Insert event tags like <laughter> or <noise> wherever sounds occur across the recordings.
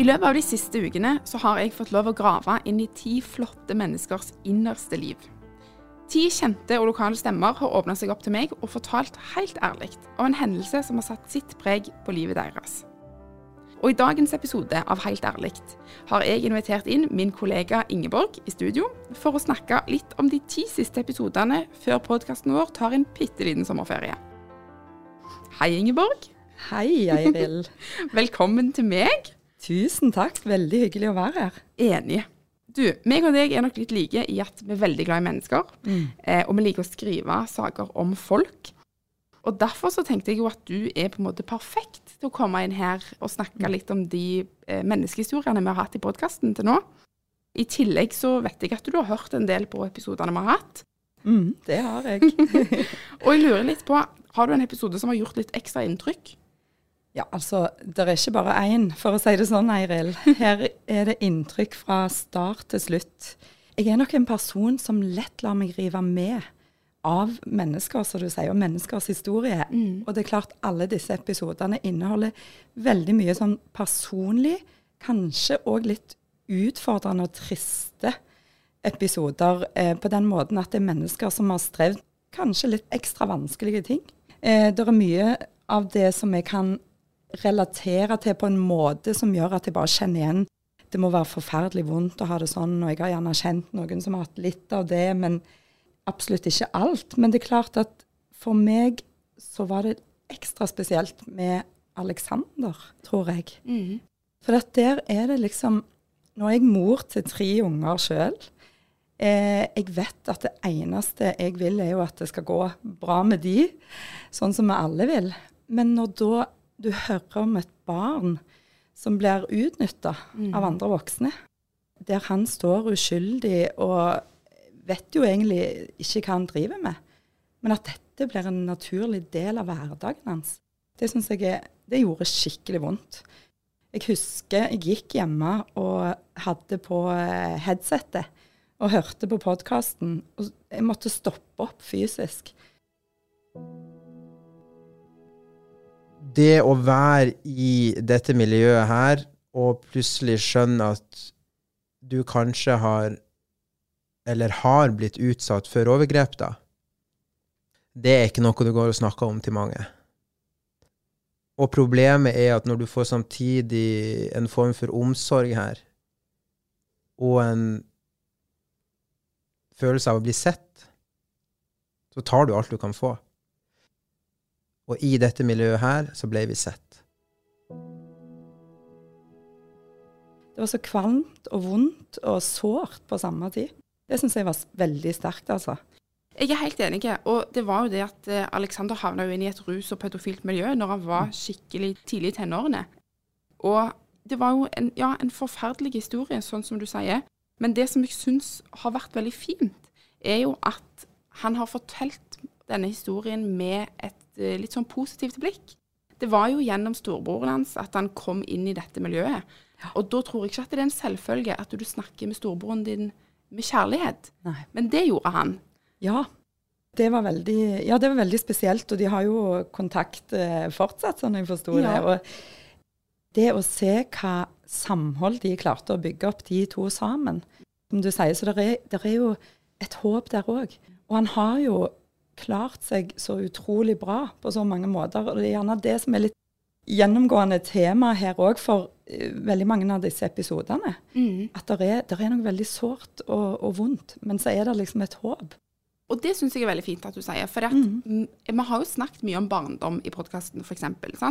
I løpet av de siste ukene så har jeg fått lov å grave inn i ti flotte menneskers innerste liv. Ti kjente og lokale stemmer har åpna seg opp til meg og fortalt helt ærlig om en hendelse som har satt sitt preg på livet deres. Og I dagens episode av Helt ærlig har jeg invitert inn min kollega Ingeborg i studio for å snakke litt om de ti siste episodene før podkasten vår tar en bitte liten sommerferie. Hei, Ingeborg. Hei, Eiril. <laughs> Velkommen til meg. Tusen takk. Veldig hyggelig å være her. Enig. Du, meg og deg er nok litt like i at vi er veldig glad i mennesker. Eh, og vi liker å skrive saker om folk. Og derfor så tenkte jeg jo at du er på en måte perfekt til å komme inn her og snakke litt om de eh, menneskehistoriene vi har hatt i podkasten til nå. I tillegg så vet jeg at du har hørt en del på episodene vi har hatt. Mm, det har jeg. <laughs> Og jeg lurer litt på, har du en episode som har gjort litt ekstra inntrykk? Ja, altså, det er ikke bare én, for å si det sånn, Eiril. <laughs> Her er det inntrykk fra start til slutt. Jeg er nok en person som lett lar meg rive med av mennesker, som du sier, og menneskers historie. Og det er klart, alle disse episodene inneholder veldig mye sånn personlig, kanskje òg litt utfordrende og triste episoder, eh, på den måten at det er mennesker som har strevd kanskje litt ekstra vanskelige ting. Eh, det er mye av det som jeg kan relatere til på en måte som gjør at jeg bare kjenner igjen det må være forferdelig vondt å ha det sånn, og jeg har gjerne kjent noen som har hatt litt av det, men absolutt ikke alt. Men det er klart at for meg så var det ekstra spesielt med Alexander, tror jeg. For at der er det liksom Nå er jeg mor til tre unger sjøl. Eh, jeg vet at det eneste jeg vil, er jo at det skal gå bra med de, sånn som vi alle vil. Men når da du hører om et barn som blir utnytta av andre voksne, der han står uskyldig og vet jo egentlig ikke hva han driver med, men at dette blir en naturlig del av hverdagen hans, det syns jeg er, det gjorde skikkelig vondt. Jeg husker jeg gikk hjemme og hadde på eh, headsetet og hørte på podkasten, og jeg måtte stoppe opp fysisk. Det å være i dette miljøet her, og plutselig skjønne at du kanskje har, eller har blitt utsatt for overgrep, da, det er ikke noe du går og snakker om til mange. Og problemet er at når du får samtidig en form for omsorg her, og en følelse av å bli sett, så tar du alt du kan få. Og i dette miljøet her så ble vi sett. Det var så kvalmt og vondt og sårt på samme tid. Det syns jeg var veldig sterkt, altså. Jeg er helt enig. Og det var jo det at eh, Alexander havna jo inn i et rus- og pedofilt miljø når han var skikkelig tidlig i tenårene. Og det var jo en, ja, en forferdelig historie, sånn som du sier. Men det som jeg syns har vært veldig fint, er jo at han har fortalt denne historien med et eh, litt sånn positivt blikk. Det var jo gjennom storebroren hans at han kom inn i dette miljøet. Og da tror jeg ikke at det er en selvfølge at du snakker med storebroren din med kjærlighet. Nei. Men det gjorde han. Ja. Det var veldig, ja, det var veldig spesielt, og de har jo kontakt eh, fortsatt, sånn jeg forsto Ja. det. Og det å se hva samhold de klarte å bygge opp, de to sammen. Som du sier, så det er, er jo et håp der òg. Og han har jo klart seg så utrolig bra på så mange måter. Og det er gjerne det som er litt gjennomgående tema her òg for eh, veldig mange av disse episodene. At det er, er noe veldig sårt og, og vondt, men så er det liksom et håp. Og det syns jeg er veldig fint at du sier. For mm. vi har jo snakket mye om barndom i podkasten, f.eks.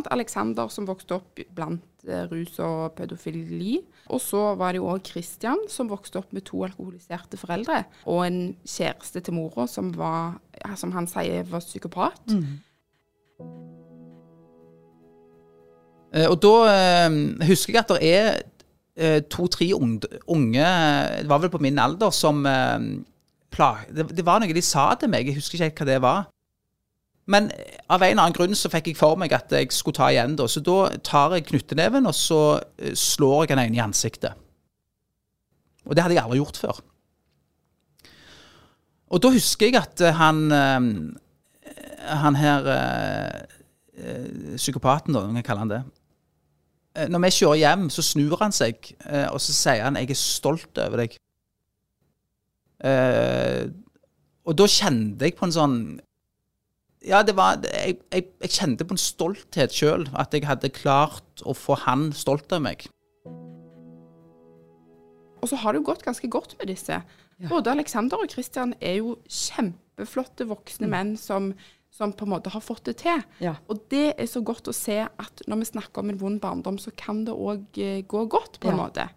Alexander som vokste opp blant eh, rus og pedofili. Og så var det jo òg Christian som vokste opp med to alkoholiserte foreldre. Og en kjæreste til mora som var, som han sier, var psykopat. Mm. Eh, og da eh, husker jeg at det er eh, to-tre unge, unge, det var vel på min alder, som eh, det, det, var noe de sa til meg, jeg husker ikke helt hva det var. Men av en eller annen grunn så fikk jeg for meg at jeg skulle ta igjen, da. Så da tar jeg knytteneven, og så eh, slår jeg den ene i ansiktet. Og det hadde jeg aldri gjort før. Og da husker jeg at eh, han Han her Psykopaten, da, om jeg kaller han det. Når vi kjører hjem, så snur han seg, og så sier han 'jeg er stolt over deg'. Uh, og da kjente jeg på en sånn Ja, det var Jeg, jeg, jeg kjente på en stolthet sjøl. At jeg hadde klart å få han stolt av meg. Og så har det jo gått ganske godt med disse. Ja. Både Alexander og Christian er jo kjempeflotte voksne mm. menn som, som, på en måte har fått det til. Ja. Og det er så godt å se at når vi snakker om en vond barndom, så kan det òg eh, gå godt, på en ja. måte.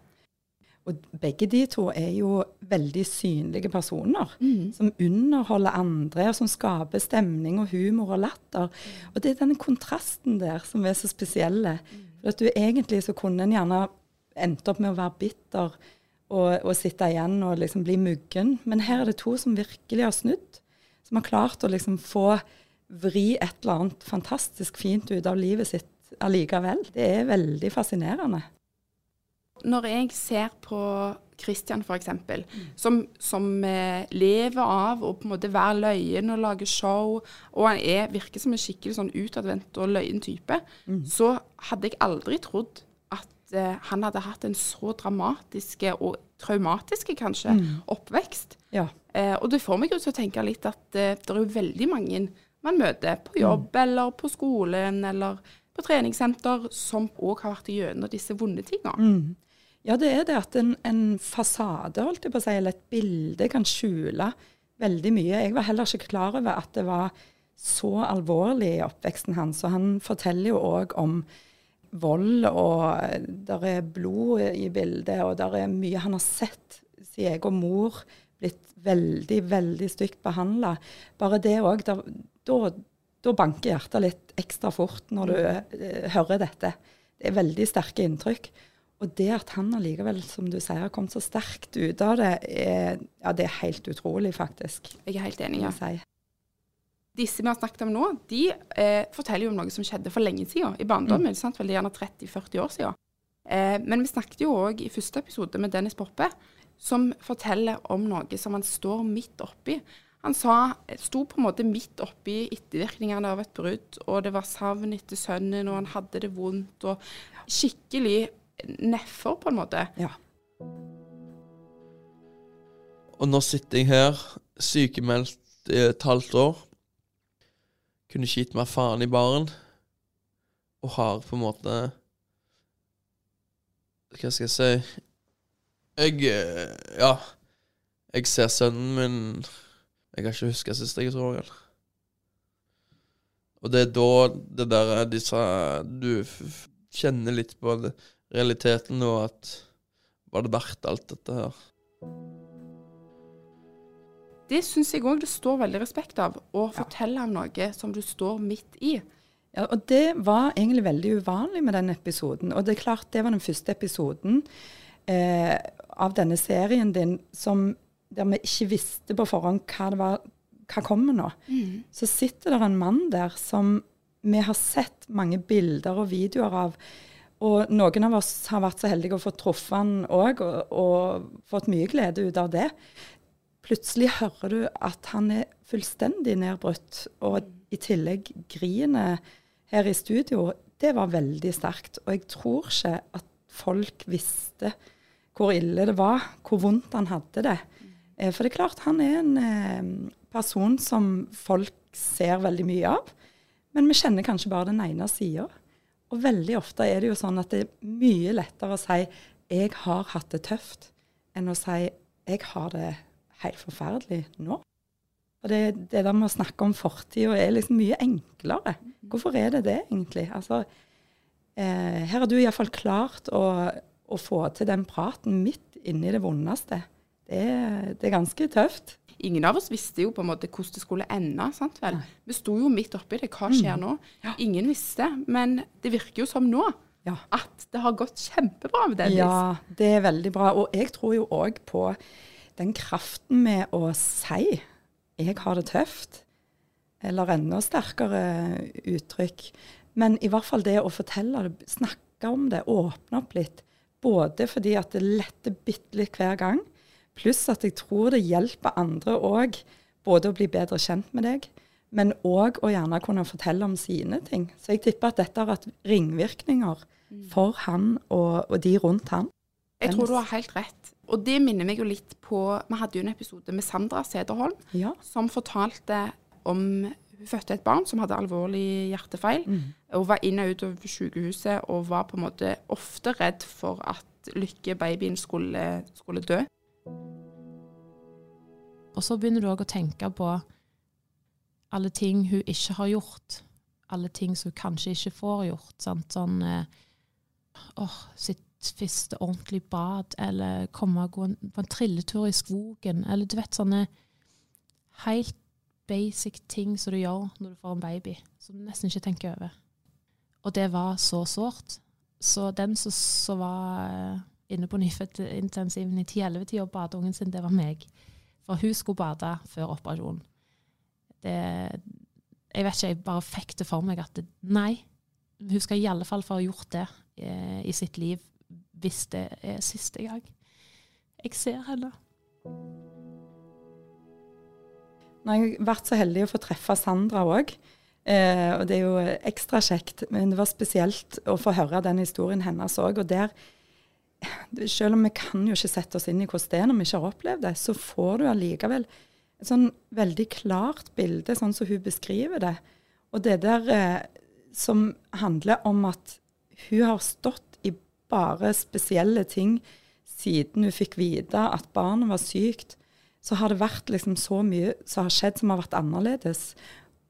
Og begge de to er jo veldig synlige personer mm. som underholder andre, og som skaper stemning og humor og latter. Og det er denne kontrasten der som er så spesielle. For at du egentlig så kunne en gjerne endt opp med å være bitter og, og sitte igjen og liksom bli muggen. Men her er det to som virkelig har snudd. Som har klart å liksom få vri et eller annet fantastisk fint ut av livet sitt allikevel. Det er veldig fascinerende når jeg ser på Christian f.eks., mm. som, som eh, lever av å på en måte være løyen og lage show, og han er, virker som en skikkelig sånn utadvendt og løyen type, mm. så hadde jeg aldri trodd at eh, han hadde hatt en så dramatisk og traumatisk, kanskje, mm. oppvekst. Ja. Eh, og det får meg jo til å tenke litt at eh, det er jo veldig mange man møter på jobb mm. eller på skolen eller på treningssenter som òg har vært gjennom disse vonde tingene. Mm. Ja, det er det at en, en, fasade, holdt jeg på å si, eller et bilde kan skjule veldig mye. Jeg var heller ikke klar over at det var så alvorlig i oppveksten hans. Og han forteller jo òg om vold, og der er blod i bildet, og der er mye han har sett sin egen mor blitt veldig, veldig stygt behandla. Bare det òg. Da banker hjertet litt ekstra fort når du eh, hører dette. Det er veldig sterke inntrykk. Og det at han allikevel, som du sier, har kommet så sterkt ut av det, er, ja, det er helt utrolig, faktisk. Jeg er helt enig. ja. Si. Disse vi har snakket om nå, de eh, forteller jo om noe som skjedde for lenge siden, i barndommen. Mm. sant? Veldig gjerne 30-40 år siden. Eh, men vi snakket jo òg i første episode med Dennis Poppe, som forteller om noe som han står midt oppi. Han sa, sto på en måte midt oppi ettervirkningene av et brudd, og det var savn etter sønnen, og han hadde det vondt, og skikkelig neffer, på en måte. Ja. Og nå sitter jeg her, sykemeldt i et halvt år. Kunne ikke gitt meg faen i baren. Og har på en måte Hva skal jeg si Jeg eh, Ja. Jeg ser sønnen min Jeg kan ikke huske sist jeg tror ham. Og det er da det der disse Du kjenner litt på det realiteten nå at var det verdt alt dette her? Det syns jeg òg det står veldig respekt av, å fortelle om noe som du står midt i. Ja, og Det var egentlig veldig uvanlig med den episoden. Og det er klart det var den første episoden eh, av denne serien din som, der vi ikke visste på forhånd hva det var, hva kommer nå. Mm. Så sitter det en mann der som vi har sett mange bilder og videoer av og noen av oss har vært så heldige å få truffet han òg, og, og, fått mye glede ut av det. Plutselig hører du at han er fullstendig nedbrutt, og i tillegg griner her i studio. Det var veldig sterkt. Og jeg tror ikke at folk visste hvor ille det var, hvor vondt han hadde det. Eh, for det er klart, han er en eh, person som folk ser veldig mye av. Men vi kjenner kanskje bare den ene sida. Og veldig ofte er det jo sånn at det er mye lettere å si 'jeg har hatt det tøft', enn å si 'jeg har det helt forferdelig nå'. Og det, det der med å snakke om fortida er liksom mye enklere. Hvorfor er det det, egentlig? Altså, eh, her har du iallfall klart å, å, få til den praten midt inni det vondeste. Det, det, er ganske tøft. Ingen av oss visste jo på en måte hvordan det skulle ende. sant vel? Vi sto jo midt oppi det. Hva skjer mm. nå? Ingen visste. Men det virker jo som nå ja. at det har gått kjempebra med Dennis. Ja, det er veldig bra. Og jeg tror jo òg på den kraften med å si 'jeg har det tøft', eller enda sterkere uttrykk. Men i hvert fall det å fortelle det, snakke om det, åpne opp litt. Både fordi at det letter bitte litt hver gang, pluss at jeg tror det hjelper andre òg. Både å bli bedre kjent med deg, men òg å gjerne kunne fortelle om sine ting. Så jeg tipper at dette har hatt ringvirkninger for han og, og de rundt han. Jeg tror du har helt rett. Og det minner meg jo litt på Vi hadde jo en episode med Sandra Sederholm ja. som fortalte om Hun fødte et barn som hadde alvorlig hjertefeil. Mm. Og var inn og ut av sykehuset og var på en måte ofte redd for at Lykke, babyen, skulle, skulle dø. Og så begynner du òg å tenke på alle ting hun ikke har gjort. Alle ting som hun kanskje ikke får gjort. Sant? Sånn eh, åh, sitt første ordentlig bad, eller komme og gå på en trilletur i skogen, eller du vet sånne helt basic ting som du gjør når du får en baby, som du nesten ikke tenker over. Og det var så sårt. Så den som var eh, inne på nyfødtintensiven i 10-11-tida og bade ungen sin, det var meg. For hun skulle bade før operasjonen. Det, jeg vet ikke, jeg bare fikk det for meg at det, nei, hun skal i alle fall få gjort det eh, i sitt liv hvis det er siste gang jeg ser henne. Nå har jeg vært så heldig å få treffe Sandra òg. Eh, og det er jo ekstra kjekt. Men det var spesielt å få høre den historien hennes òg. Og der, selv om vi kan jo ikke sette oss inn i hvordan det er når vi ikke har opplevd det, så får du allikevel et sånn veldig klart bilde, sånn som hun beskriver det. Og det der eh, som handler om at hun har stått i bare spesielle ting siden hun fikk vite at barnet var sykt. Så har det vært liksom så mye som har skjedd som har vært annerledes.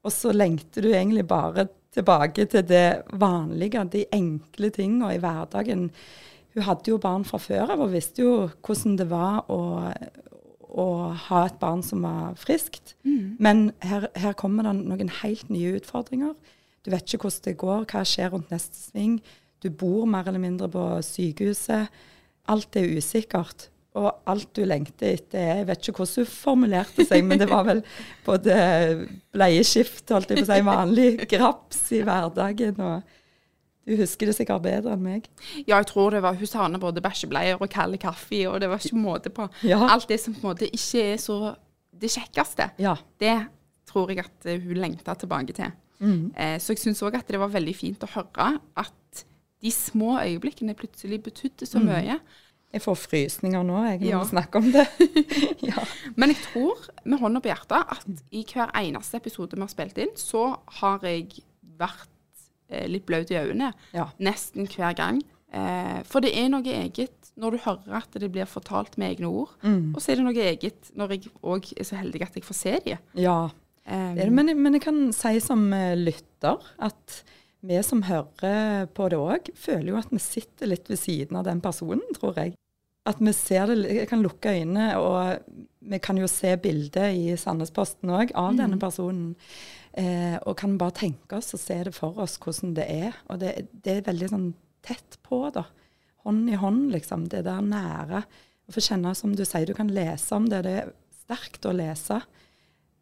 Og så lengter du egentlig bare tilbake til det vanlige, de enkle tingene i hverdagen. Hun hadde jo barn fra før av og visste jo hvordan det var å, å ha et barn som var friskt. Mm. Men her, her, kommer det noen helt nye utfordringer. Du vet ikke hvordan det går, hva skjer rundt neste sving. Du bor mer eller mindre på sykehuset. Alt er usikkert. Og alt du lengter etter er Jeg vet ikke hvordan du formulerte seg, men det var vel både bleieskift, holdt jeg på å si, vanlig <laughs> graps i hverdagen. og du husker det sikkert bedre enn meg. Ja, jeg tror det var Hun savna både bæsjebleier og kald kaffe, og det var ikke måte på. Ja. Alt det som på en måte ikke er så det kjekkeste, ja. det tror jeg at hun lengta tilbake til. Mm. Eh, så jeg syns òg at det var veldig fint å høre at de små øyeblikkene plutselig betydde så mm. mye. Jeg får frysninger nå jeg, når ja. vi snakker om det. <laughs> ja. Men jeg tror med hånda på hjertet at i hver eneste episode vi har spilt inn, så har jeg vært eh, litt blaut i øynene. Ja. Nesten hver gang. Eh, for det er noe eget når du hører at det blir fortalt med egne ord. Mm. Og så er det noe eget når jeg òg er så heldig at jeg får se dem. Ja, um, men, men, jeg kan si som lytter at vi som hører på det òg, føler jo at vi sitter litt ved siden av den personen, tror jeg. At vi ser det, jeg kan lukke øynene, og vi kan jo se bildet i Sandnesposten òg av mm. denne personen. Eh, og kan bare tenke oss og se det for oss hvordan det er. Og det, det, er veldig sånn tett på, da. Hånd i hånd, liksom. Det der nære. Å få kjenne, som du sier, du kan lese om det. Det er sterkt å lese.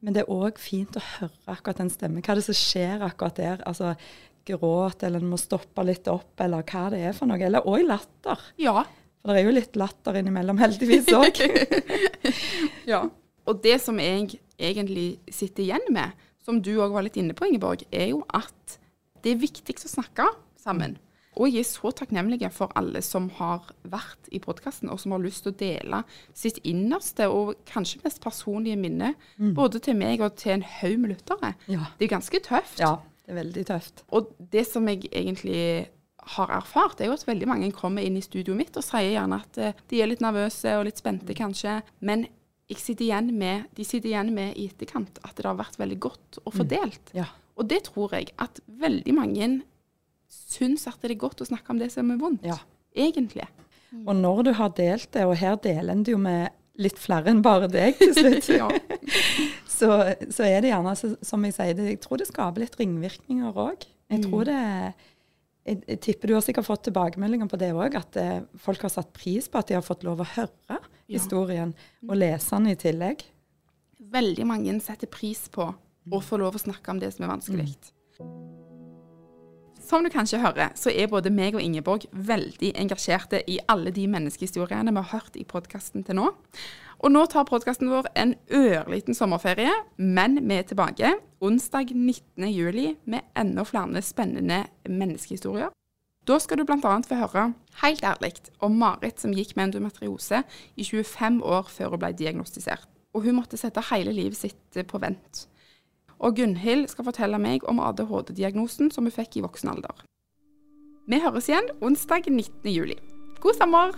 Men det er òg fint å høre akkurat den stemmen. Hva er det som skjer akkurat der? Altså, gråt, eller en må stoppe litt opp, eller hva det er for noe. Eller òg latter. Ja. For det er jo litt latter innimellom, heldigvis òg. <laughs> ja. Og det som jeg egentlig sitter igjen med, som du òg var litt inne på, Ingeborg, er jo at det er viktig å snakke sammen. Og jeg er så takknemlig for alle som har vært i podkasten, og som har lyst til å dele sitt innerste og kanskje mest personlige minne, mm. både til meg og til en haug med lyttere. Ja. Det er ganske tøft. Ja. Det er veldig tøft. Og det som jeg egentlig har erfart, er jo at veldig mange kommer inn i studioet mitt og sier gjerne at eh, de er litt nervøse og litt spente, kanskje. Men sitter igjen med, de sitter igjen med i etterkant at det har vært veldig godt og fordelt. Ja. Og det tror jeg at veldig mange syns at det er godt å snakke om det som er vondt. Ja. Egentlig. Og når du har delt det, og her deler en det jo med litt flere enn bare deg til slutt, <laughs> Ja. så, så er det gjerne, som jeg sier, det, jeg tror det skaper litt ringvirkninger òg. Jeg tror det jeg, jeg tipper du har sikkert fått tilbakemeldinger på det òg, at eh, folk har satt pris på at de har fått lov å høre historien, og lese den i tillegg. Veldig mange setter pris på å få lov å snakke om det som er vanskelig. Som du kanskje hører, så er både meg og Ingeborg veldig engasjerte i alle de menneskehistoriene vi har hørt i podkasten til nå. Og nå tar podkasten vår en ørliten sommerferie, men vi er tilbake onsdag 19. juli med enda flere spennende menneskehistorier. Da skal du bl.a. få høre helt ærlig om Marit som gikk med endometriose i 25 år før hun ble diagnostisert. Og hun måtte sette hele livet sitt på vent. Og Gunhild skal fortelle meg om ADHD-diagnosen som hun fikk i voksen alder. Vi høres igjen onsdag 19. juli. God sommer!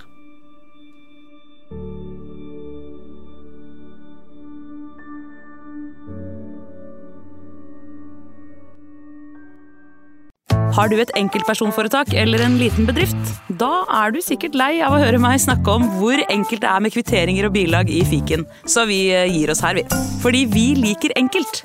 Har du et enkeltpersonforetak eller en liten bedrift? Da er du sikkert lei av å høre meg snakke om hvor enkelt det er med kvitteringer og bilag i fiken, så vi eh, gir oss her, vi. Fordi vi liker enkelt.